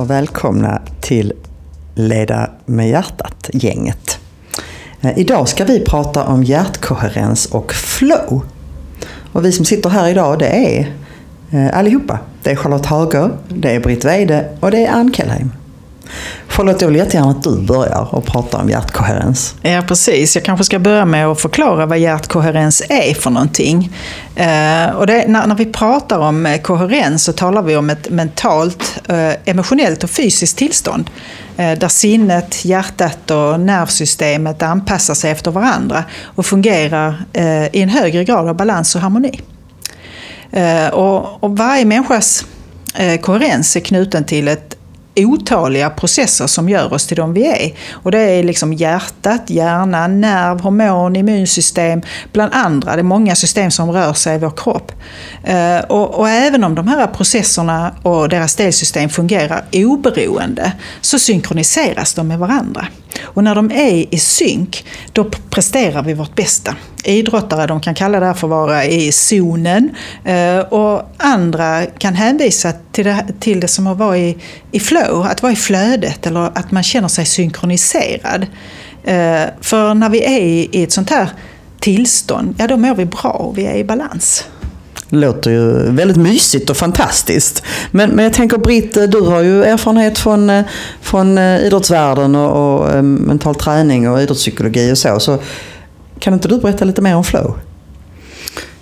Och välkomna till Leda med hjärtat-gänget. Eh, idag ska vi prata om hjärtkoherens och flow. Och vi som sitter här idag det är eh, allihopa. Det är Charlotte Hager, det är Britt Weide och det är Ann Kellheim. Charlotte, jag vill jättegärna att du börjar och pratar om hjärtkoherens. Ja, precis. Jag kanske ska börja med att förklara vad hjärtkoherens är för någonting. Eh, och det, när, när, vi pratar om eh, koherens så talar vi om ett mentalt, eh, emotionellt och fysiskt tillstånd. Där sinnet, hjärtat och nervsystemet anpassar sig efter varandra och fungerar i en högre grad av balans och harmoni. Och, och varje människas koherens är knuten till ett otaliga processer som gör oss till de vi är. Och det är liksom hjärtat, hjärnan, nerv, hormon, immunsystem, bland andra. Det är många system som rör sig i vår kropp. Eh, och, och, även om de här processerna och deras delsystem fungerar oberoende så synkroniseras de med varandra. Och när de är i synk, då presterar vi vårt bästa. Idrottare de kan kalla det här för att vara i zonen eh, och andra kan hänvisa till det, till det som att vara i, i flow, att vara i flödet eller att man känner sig synkroniserad. Eh, för när vi är i ett sånt här tillstånd, ja då mår vi bra och vi är i balans. Det låter ju väldigt mysigt och fantastiskt. Men, men jag tänker Britt, du har ju erfarenhet från, eh, från eh, idrottsvärlden och, och eh, mental träning och idrottspsykologi och så. så kan inte du berätta lite mer om flow?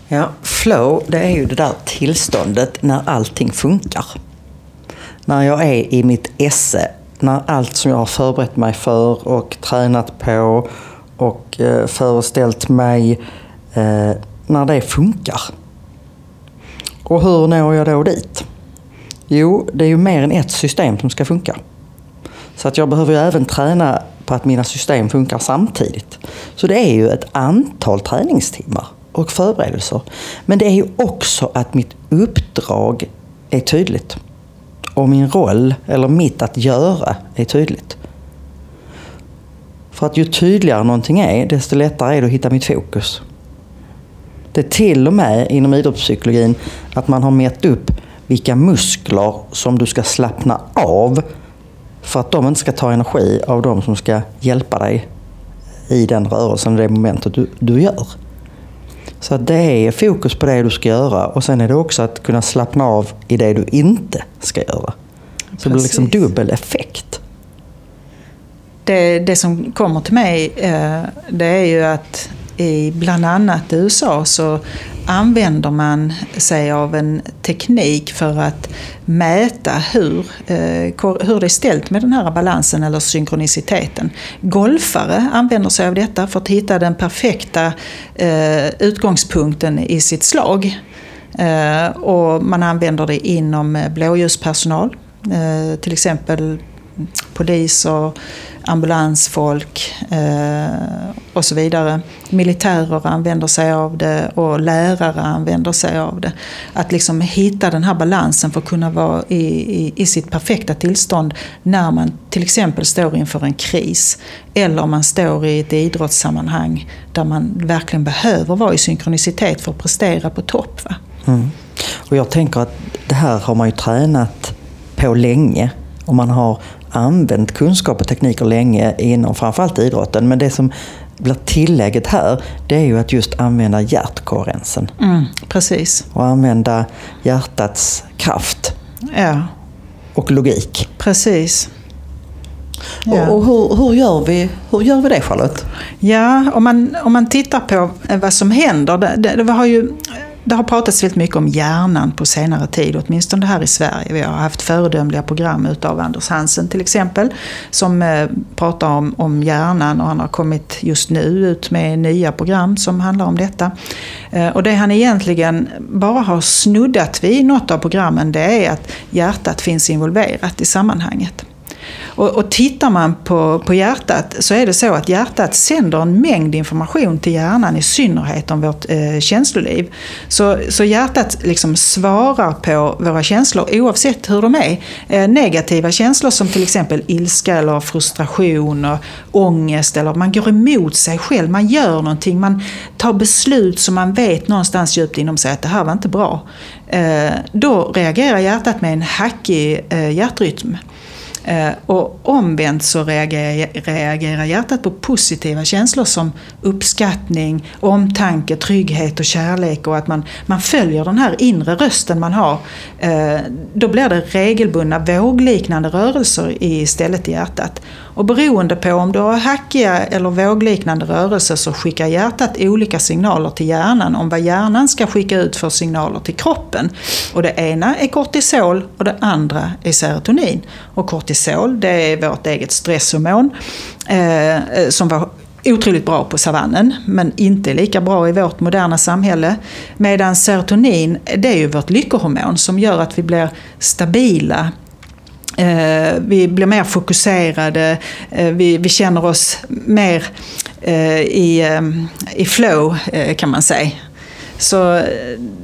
Ja, flow det är ju det där tillståndet när allting funkar. När jag är i mitt esse, när allt som jag har förberett mig för och tränat på och eh, föreställt mig, eh, när det funkar. Och hur når jag då dit? Jo, det är ju mer än ett system som ska funka. Så att jag behöver ju även träna på att mina system funkar samtidigt. Så det är ju ett antal träningstimmar och förberedelser. Men det är ju också att mitt uppdrag är tydligt. Och min roll, eller mitt att göra, är tydligt. För att ju tydligare någonting är, desto lättare är det att hitta mitt fokus. Det är till och med inom idrottspsykologin att man har mätt upp vilka muskler som du ska slappna av för att de inte ska ta energi av de som ska hjälpa dig i den rörelsen, det momentet du, du gör. Så det är fokus på det du ska göra och sen är det också att kunna slappna av i det du inte ska göra. Så det blir liksom dubbel effekt. Det, det som kommer till mig eh, det är ju att i bland annat USA så använder man sig av en teknik för att mäta hur, eh, hur det är ställt med den här balansen eller synkroniciteten. Golfare använder sig av detta för att hitta den perfekta eh, utgångspunkten i sitt slag. Eh, och man använder det inom blåljuspersonal, till exempel Poliser, ambulansfolk eh, och så vidare. Militärer använder sig av det och lärare använder sig av det. Att liksom hitta den här balansen för att kunna vara i, i, i sitt perfekta tillstånd när man till exempel står inför en kris. Eller om man står i ett idrottssammanhang där man verkligen behöver vara i synkronicitet för att prestera på topp. Mm. Och jag tänker att det här har man ju tränat på länge. Och man har använt kunskap och tekniker länge inom framförallt idrotten. Men det som blir tillägget här, det är ju att just använda hjärtkoherensen. Mm, precis. Och använda hjärtats kraft. Ja. Och logik. Precis. Ja. Och, hur, hur, gör vi, hur gör vi det Charlotte? Ja, om man, om man tittar på vad som händer. Det, det, det har ju det har pratats väldigt mycket om hjärnan på senare tid, åtminstone här i Sverige. Vi har haft föredömliga program utav Anders Hansen till exempel, som eh, pratar om, om hjärnan och han har kommit just nu ut med nya program som handlar om detta. Eh, och det han egentligen bara har snuddat vid i något av programmen, det är att hjärtat finns involverat i sammanhanget. Och, och tittar man på, på hjärtat så är det så att hjärtat sänder en mängd information till hjärnan, i synnerhet om vårt eh, känsloliv. Så, så hjärtat liksom svarar på våra känslor oavsett hur de är. Eh, negativa känslor som till exempel ilska eller frustration och ångest eller man går emot sig själv, man gör någonting, man tar beslut som man vet någonstans djupt inom sig att det här var inte bra. Eh, då reagerar hjärtat med en hackig eh, hjärtrytm. Eh, och omvänt så reagerar hjärtat på positiva känslor som uppskattning, omtanke, trygghet och kärlek och att man, man följer den här inre rösten man har. Eh, då blir det regelbundna vågliknande rörelser istället i hjärtat. Och beroende på om du har hackiga eller vågliknande rörelser så skickar hjärtat olika signaler till hjärnan om vad hjärnan ska skicka ut för signaler till kroppen. Och det ena är kortisol och det andra är serotonin. Och kortisol det är vårt eget stresshormon eh, eh som var otroligt bra på savannen men inte lika bra i vårt moderna samhälle. Medan serotonin det är ju vårt lyckohormon som gör att vi blir stabila Eh, vi blir mer fokuserade, eh, vi, vi känner oss mer eh, i, eh, i flow eh, kan man säga. Så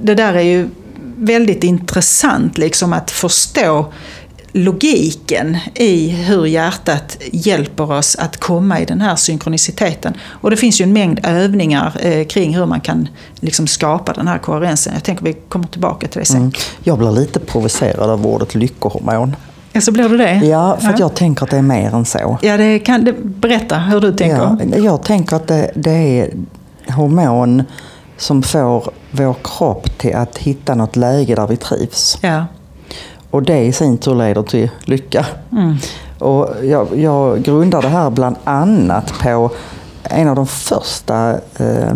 det där är ju väldigt intressant liksom att förstå logiken i hur hjärtat hjälper oss att komma i den här synkroniciteten. Och det finns ju en mängd övningar eh, kring hur man kan liksom skapa den här koherensen. Jag tänker vi kommer tillbaka till det sen. Mm. Jag blir lite provocerad av ordet lyckohormon. Ja, så blir du det? Ja, för ja. jag tänker att det är mer än så. Ja, det kan, det, berätta hur du tänker. Ja, jag tänker att det, det är hormon som får vår kropp till att hitta något läge där vi trivs. Ja. Och det i sin tur leder till lycka. Mm. Och jag, jag grundar det här bland annat på en av de första eh,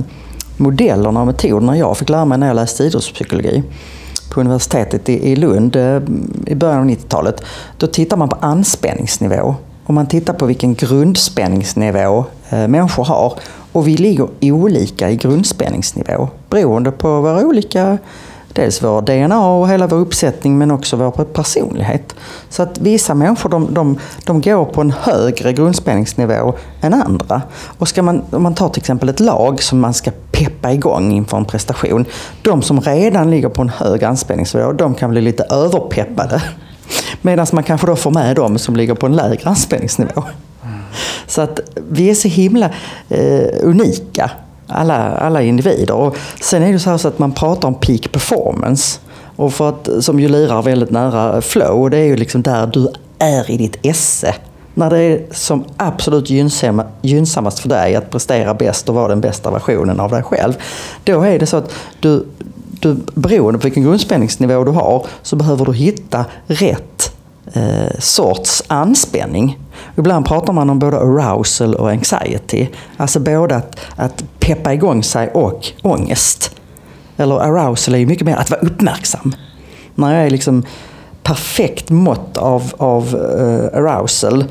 modellerna och metoderna jag fick lära mig när jag läste idrottspsykologi på universitetet i Lund eh, i början av 90-talet. Då tittar man på anspänningsnivå. Och man tittar på vilken grundspänningsnivå eh, människor har. Och vi ligger olika i grundspänningsnivå beroende på våra olika dels vår DNA och hela vår uppsättning men också vår personlighet. Så att vissa människor de, de, de går på en högre grundspänningsnivå än andra. Och ska man, om man tar till exempel ett lag som man ska peppa igång inför en prestation. De som redan ligger på en hög anspänningsnivå, de kan bli lite överpeppade. Medan man kanske då får med de som ligger på en lägre anspänningsnivå. Så att vi är så himla eh, unika alla, alla individer. Och sen är det så, så att man pratar om peak performance. Och för att, som ju lirar väldigt nära flow, det är ju liksom där du är i ditt esse. När det är som absolut gynnsamma, gynnsammast för dig att prestera bäst och vara den bästa versionen av dig själv. Då är det så att du, du beroende på vilken grundspänningsnivå du har så behöver du hitta rätt eh, sorts anspänning. Ibland pratar man om både arousal och anxiety. Alltså både att, att peppa igång sig och ångest. Eller arousal är ju mycket mer att vara uppmärksam. När jag är liksom perfekt mått av, av uh, arousal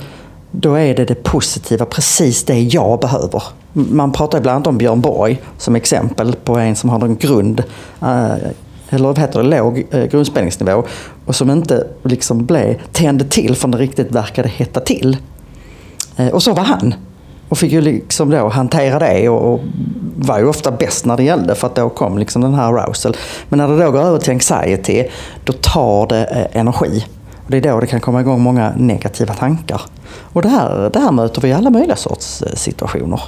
då är det det positiva, precis det jag behöver. Man pratar ibland om Björn Borg som exempel på en som har en grund, uh, eller vad heter det, låg eh, grundspänningsnivå och som inte liksom blev, tände till för det riktigt verkade hetta till. Eh, och så var han. Och fick ju liksom då hantera det och, och var ju ofta bäst när det gällde för att då kom liksom den här arousal. Men när det då går över till anxiety, då tar det eh, energi. Och det är då det kan komma igång många negativa tankar. Och det här, det här möter vi i alla möjliga sorts eh, situationer.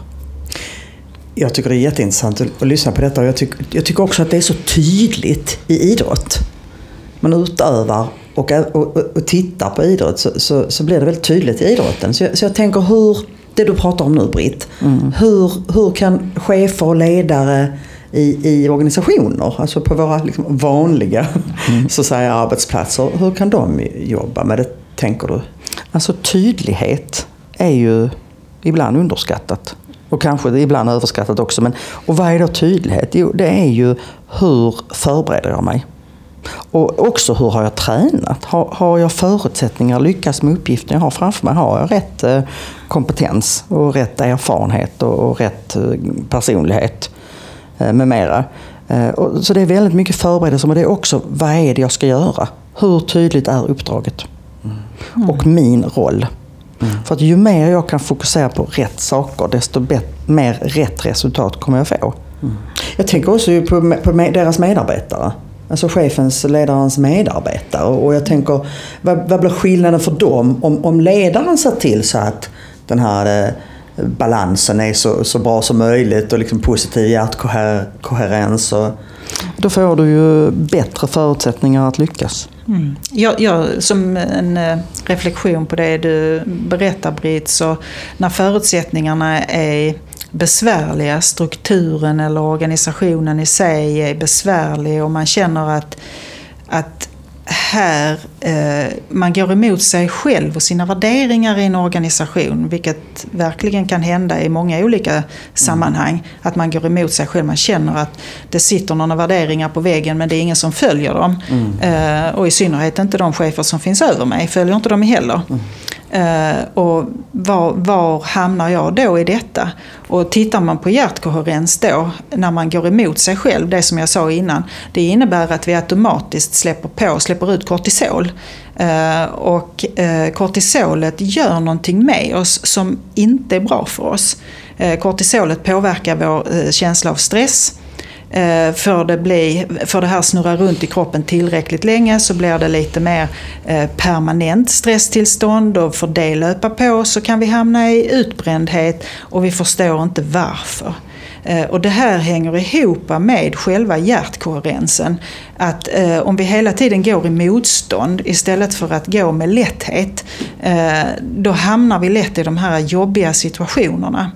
Jag tycker det är jätteintressant att, att lyssna på detta jag, tyck, jag tycker också att det är så tydligt i idrott. Man utövar och, och, och tittar på idrott så, så, så, blir det väldigt tydligt i idrotten. Så jag, så jag tänker hur det du pratar om nu Britt. Mm. Hur, hur kan chefer och ledare i, i organisationer, alltså på våra liksom vanliga mm. så säga, arbetsplatser, hur kan de jobba med det, tänker du? Alltså tydlighet är ju ibland underskattat. Och kanske ibland överskattat också. Men, och vad är då tydlighet? Jo, det är ju hur förbereder jag mig? Och också hur har jag tränat? Har, har jag förutsättningar att lyckas med uppgiften jag har framför mig? Har jag rätt eh, kompetens och rätt erfarenhet och, och rätt eh, personlighet eh, med mera? Eh, och, så det är väldigt mycket förberedelse men det är också vad är det jag ska göra? Hur tydligt är uppdraget? Mm. Och min roll. Mm. För att ju mer jag kan fokusera på rätt saker, desto mer rätt resultat kommer jag få. Mm. Jag tänker också på, på deras medarbetare. Alltså chefens, ledarens medarbetare. Och jag tänker, vad, vad blir skillnaden för dem om, om ledaren ser till så att den här eh, balansen är så, så bra som möjligt och liksom positiv hjärtkoherens. Och... Då får du ju bättre förutsättningar att lyckas. Mm. Jag, jag, som en eh, reflektion på det du berättar Britt, så när förutsättningarna är besvärliga, strukturen eller organisationen i sig är besvärlig och man känner att, att här man går emot sig själv och sina värderingar i en organisation, vilket verkligen kan hända i många olika sammanhang. Mm. Att man går emot sig själv, man känner att det sitter några värderingar på väggen men det är ingen som följer dem. Mm. Eh, och i synnerhet inte de chefer som finns över mig, följer inte dem heller. Mm. Uh, och var, var, hamnar jag då i detta? Och tittar man på hjärtkoherens då, när man går emot sig själv, det som jag sa innan, det innebär att vi automatiskt släpper på, släpper ut kortisol. Eh, och eh, kortisolet gör någonting med oss som inte är bra för oss. Eh, kortisolet påverkar vår känsla av stress, för det, bli, för det här snurra runt i kroppen tillräckligt länge så blir det lite mer permanent stresstillstånd och får det löpa på så kan vi hamna i utbrändhet och vi förstår inte varför. Eh, och det här hänger ihop med själva hjärtkoherensen. Att eh, om vi hela tiden går i motstånd istället för att gå med lätthet, eh, då hamnar vi lätt i de här jobbiga situationerna.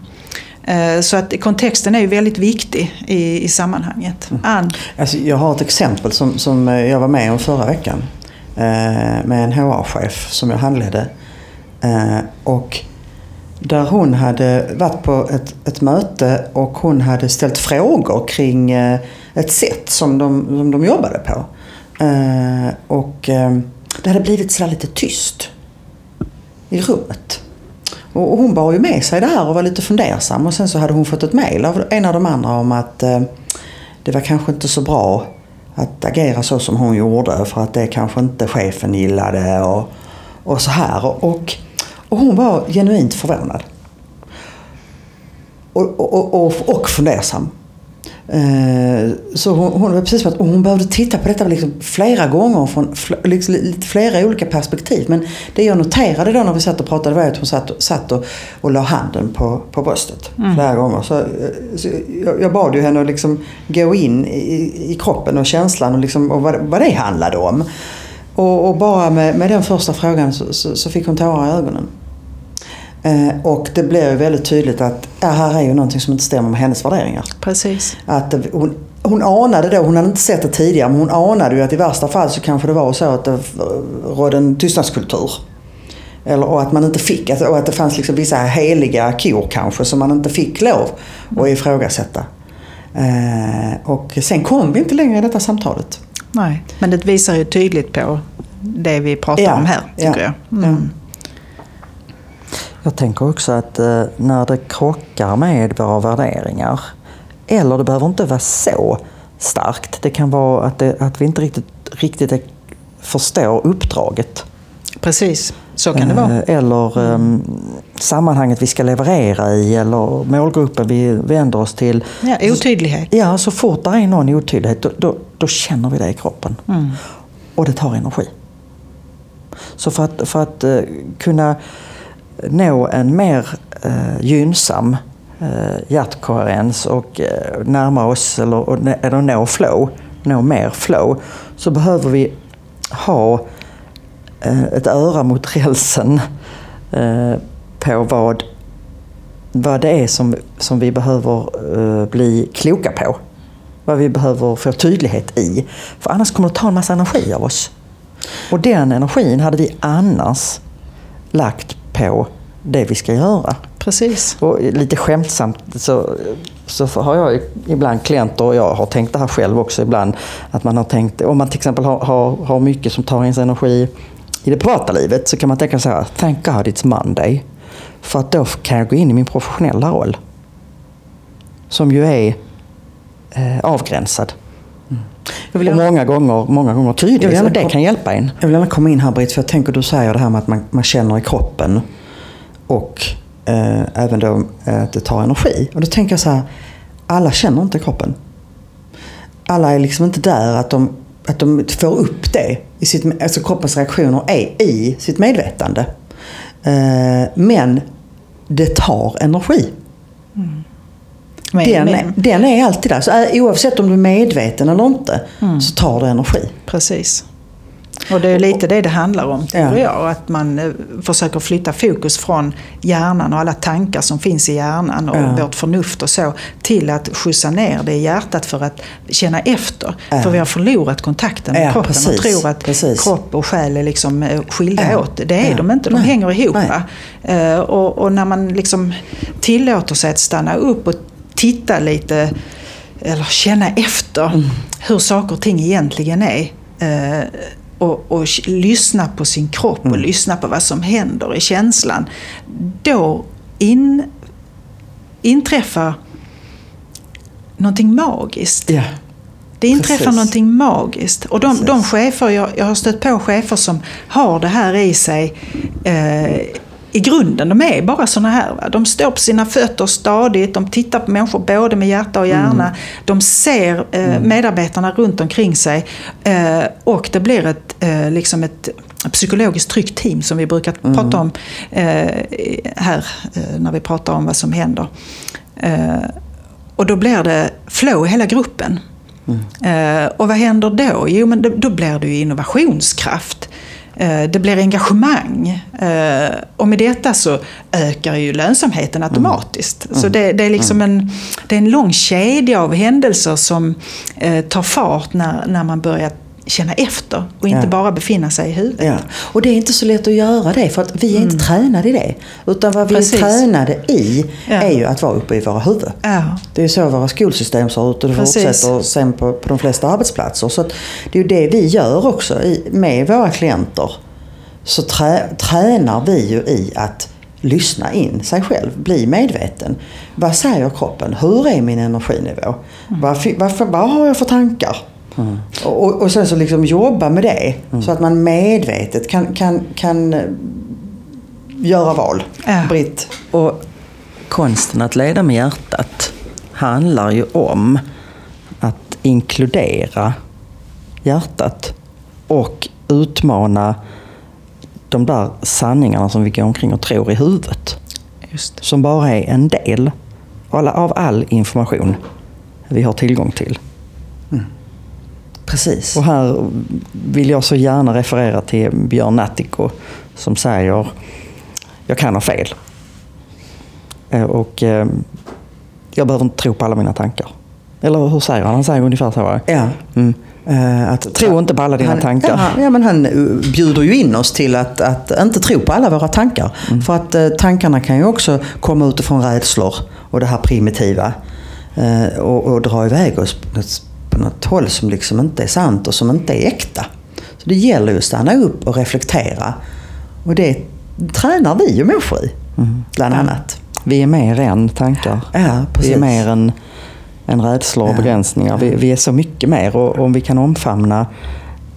Så att kontexten är ju väldigt viktig i, i sammanhanget. Mm. Ann? Alltså jag har ett exempel som, som jag var med om förra veckan. Med en HR-chef som jag handledde. Och där hon hade varit på ett, ett möte och hon hade ställt frågor kring eh, ett sätt som de, som de jobbade på. Eh, och eh, det hade blivit sådär lite tyst i rummet. Och hon bar ju med sig det här och var lite fundersam och sen så hade hon fått ett mail av en av de andra om att det var kanske inte så bra att agera så som hon gjorde för att det kanske inte chefen gillade och, och så här. Och, och hon var genuint förvånad. Och, och, och, och fundersam. Eh, så hon, hon, precis som att hon behövde titta på detta liksom flera gånger från liksom, flera olika perspektiv. Men det jag noterade då när vi satt och pratade var att hon satt, satt och, och la handen på, på bröstet mm. flera gånger. Så, eh, så jag, jag, bad ju henne att liksom gå in i, i kroppen och känslan och, liksom, och vad, vad det handlade om. Och, och bara med, med den första frågan så, så, så fick hon tårar i ögonen. Eh, och det blir ju väldigt tydligt att det här är ju någonting som inte stämmer med hennes värderingar. Precis. Att hon, hon anade då, hon hade inte sett det tidigare, men hon anade ju att i värsta fall så kanske det var så att det rådde en tystnadskultur. Eller, och att man inte fick, och att det fanns liksom vissa heliga kor kanske som man inte fick lov att ifrågasätta. Eh, och sen kom vi inte längre i detta samtalet. Nej, men det visar ju tydligt på det vi pratar ja, om här, tycker ja, jag. Mm. Ja. Jag tänker också att eh, när det krockar med våra värderingar, eller det behöver inte vara så starkt. Det kan vara att, det, att vi inte riktigt, riktigt förstår uppdraget. Precis, så kan det vara. Eh, eller mm. sammanhanget vi ska leverera i eller målgruppen vi vänder oss till. Ja, otydlighet. Ja, så fort det är någon otydlighet då, då, då känner vi det i kroppen. Mm. Och det tar energi. Så för att, för att uh, kunna nå en mer eh, gynnsam eh, hjärtkoherens och eh, närma oss eller, eller nå flow, nå mer flow, så behöver vi ha eh, ett öra mot rälsen eh, på vad, vad det är som, som vi behöver eh, bli kloka på. Vad vi behöver få tydlighet i. För annars kommer det ta en massa energi av oss. Och den energin hade vi annars lagt på det vi ska göra. Precis. Och lite skämtsamt så, så har jag ibland klienter, och jag har tänkt det här själv också ibland, att man har tänkt, om man till exempel har, har, har mycket som tar ens energi i det privata livet så kan man tänka så här, thank God it's Monday. För att då kan jag gå in i min professionella roll. Som ju är eh, avgränsad. Mm. Och många gånger, många gånger tydlig. Så det kan hjälpa en. Jag vill gärna komma in här Britt, för jag tänker du säger det här med att man, man känner i kroppen. och eh, även då eh, att det tar energi. Och då tänker jag så här, alla känner inte kroppen. Alla är liksom inte där att de, att de får upp det. I sitt, alltså kroppens reaktioner är i sitt medvetande. Eh, men det tar energi. Men, Den, är, den är alltid där. Så eh, oavsett om du är medveten eller inte Mm. så tar det energi. Precis. Och det är lite det det handlar om, tror Ja. jag. Att man eh, försöker flytta fokus från hjärnan och alla tankar som finns i hjärnan och Ja. vårt förnuft och så, till att skjutsa ner det i hjärtat för att känna efter. Ja. För vi har förlorat kontakten med Ja, kroppen precis. och tror att Precis. kropp och själ är liksom eh, skilda Ja. åt. Det är de inte, de Nej. hänger ihop. Eh, Och, och när man liksom tillåter sig att stanna upp och titta lite eller känna efter Mm. hur saker och ting egentligen är. Eh, och, och lyssna på sin kropp och Mm. lyssna på vad som händer i känslan. Då in, inträffar någonting magiskt. Ja. Det inträffar Precis. någonting magiskt. Och de, Precis. de chefer, jag, jag har stött på chefer som har det här i sig eh, i grunden. De är bara såna här. Va? De står på sina fötter stadigt, de tittar på människor både med hjärta och hjärna. Mm. De ser eh, medarbetarna runt omkring sig. Eh, och det blir ett, eh, liksom ett psykologiskt tryggt team som vi brukar Mm. prata om eh, här eh, när vi pratar om vad som händer. Eh, och då blir det flow i hela gruppen. Eh, och vad händer då? Jo, men då, då blir det ju innovationskraft. Eh, det blir engagemang. Eh, och med detta så ökar ju lönsamheten automatiskt. Så det, det är liksom en, det är en lång kedja av händelser som eh, tar fart när, när man börjar känna efter och inte Ja. bara befinna sig i huvudet. Ja. Och det är inte så lätt att göra det för att vi är inte tränade i det. Utan vad vi Mm. Precis. är tränade i Ja. är ju att vara uppe i våra huvuden. Ja. Det är ju så våra skolsystem ser ut och det Precis. fortsätter sen på, på de flesta arbetsplatser. Så det är ju det vi gör också i, med våra klienter. Så trä, tränar vi ju i att lyssna in sig själv, bli medveten. Vad säger kroppen? Hur är min energinivå? Vad, fi- vad, för- vad har jag för tankar? Och, och sen så liksom jobba med det så att man medvetet kan, kan, kan eh, göra val. Ja. Britt? Och konsten att leda med hjärtat handlar ju om att inkludera hjärtat och utmana de där sanningarna som vi går omkring och tror i huvudet. Just. Som bara är en del av all information vi har tillgång till. Precis. Och här vill jag så gärna referera till Björn Natthiko som säger jag kan ha fel. Eh, Och eh, jag behöver inte tro på alla mina tankar. Eller hur säger han? Han säger ungefär så. va? Ja. Mm. Eh, att, Tro inte på alla dina han, tankar. Ja, ja, men han bjuder ju in oss till att, att inte tro på alla våra tankar. Mm. För att eh, tankarna kan ju också komma utifrån rädslor och det här primitiva. Och, och dra iväg oss på något, håll som liksom inte är sant och som inte är äkta. Så det gäller ju att stanna upp och reflektera. Och det tränar vi ju människor i, Mm. bland annat. Vi är mer än tankar. Ja, precis. Vi är mer än, än rädslor och Ja. begränsningar. Vi, vi är så mycket mer. Och om vi kan omfamna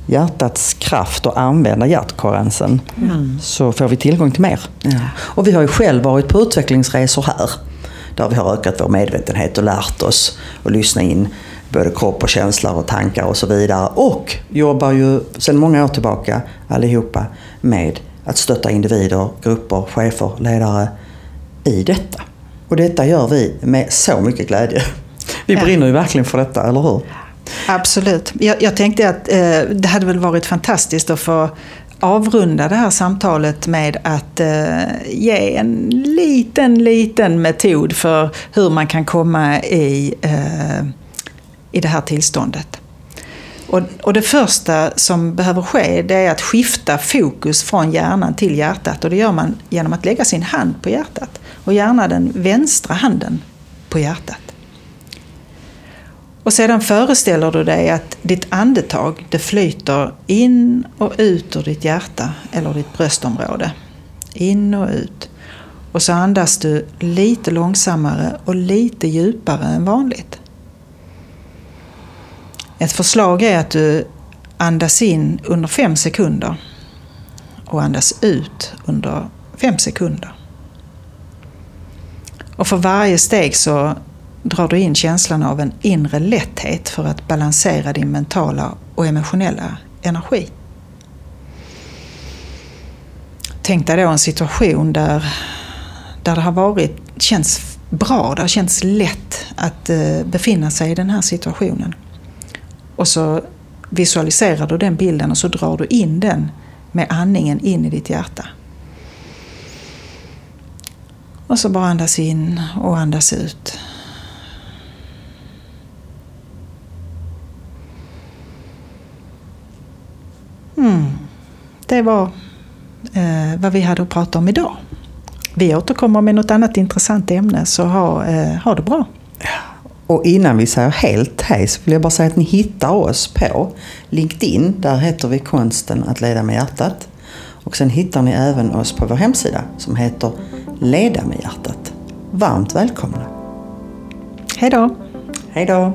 hjärtats kraft och använda hjärtkoherensen så får vi tillgång till mer. Ja. Och vi har ju själv varit på utvecklingsresor här. Där vi har ökat vår medvetenhet och lärt oss att lyssna in både kropp och känslor och tankar och så vidare. Och jobbar ju sedan många år tillbaka allihopa med att stötta individer, grupper, chefer, ledare i detta. Och detta gör vi med så mycket glädje. Vi Ja. brinner ju verkligen för detta, eller hur? Absolut. Jag, jag tänkte att eh, det hade väl varit fantastiskt att få avrunda det här samtalet med att eh, ge en liten, liten metod för hur man kan komma i, eh, i det här tillståndet. Och, och det första som behöver ske det är att skifta fokus från hjärnan till hjärtat. Och det gör man genom att lägga sin hand på hjärtat. Och gärna den vänstra handen på hjärtat. Och sedan föreställer du dig att ditt andetag det flyter in och ut ur ditt hjärta eller ditt bröstområde. In och ut. Och så andas du lite långsammare och lite djupare än vanligt. Ett förslag är att du andas in under fem sekunder och andas ut under fem sekunder. Och för varje steg så drar du in känslan av en inre lätthet för att balansera din mentala och emotionella energi. Tänk dig då en situation där, där det har varit, känns bra, det har känts lätt att eh, befinna sig i den här situationen. Och så visualiserar du den bilden och så drar du in den med andningen in i ditt hjärta. Och så bara andas in och andas ut. Mm. Det var eh, vad vi hade att prata om idag. Vi återkommer med något annat intressant ämne, så ha, eh, ha det bra. Och innan vi säger helt hej så vill jag bara säga att ni hittar oss på LinkedIn. Där heter vi Konsten att leda med hjärtat. Och sen hittar ni även oss på vår hemsida som heter Leda med hjärtat. Varmt välkomna! Hej då! Hej då!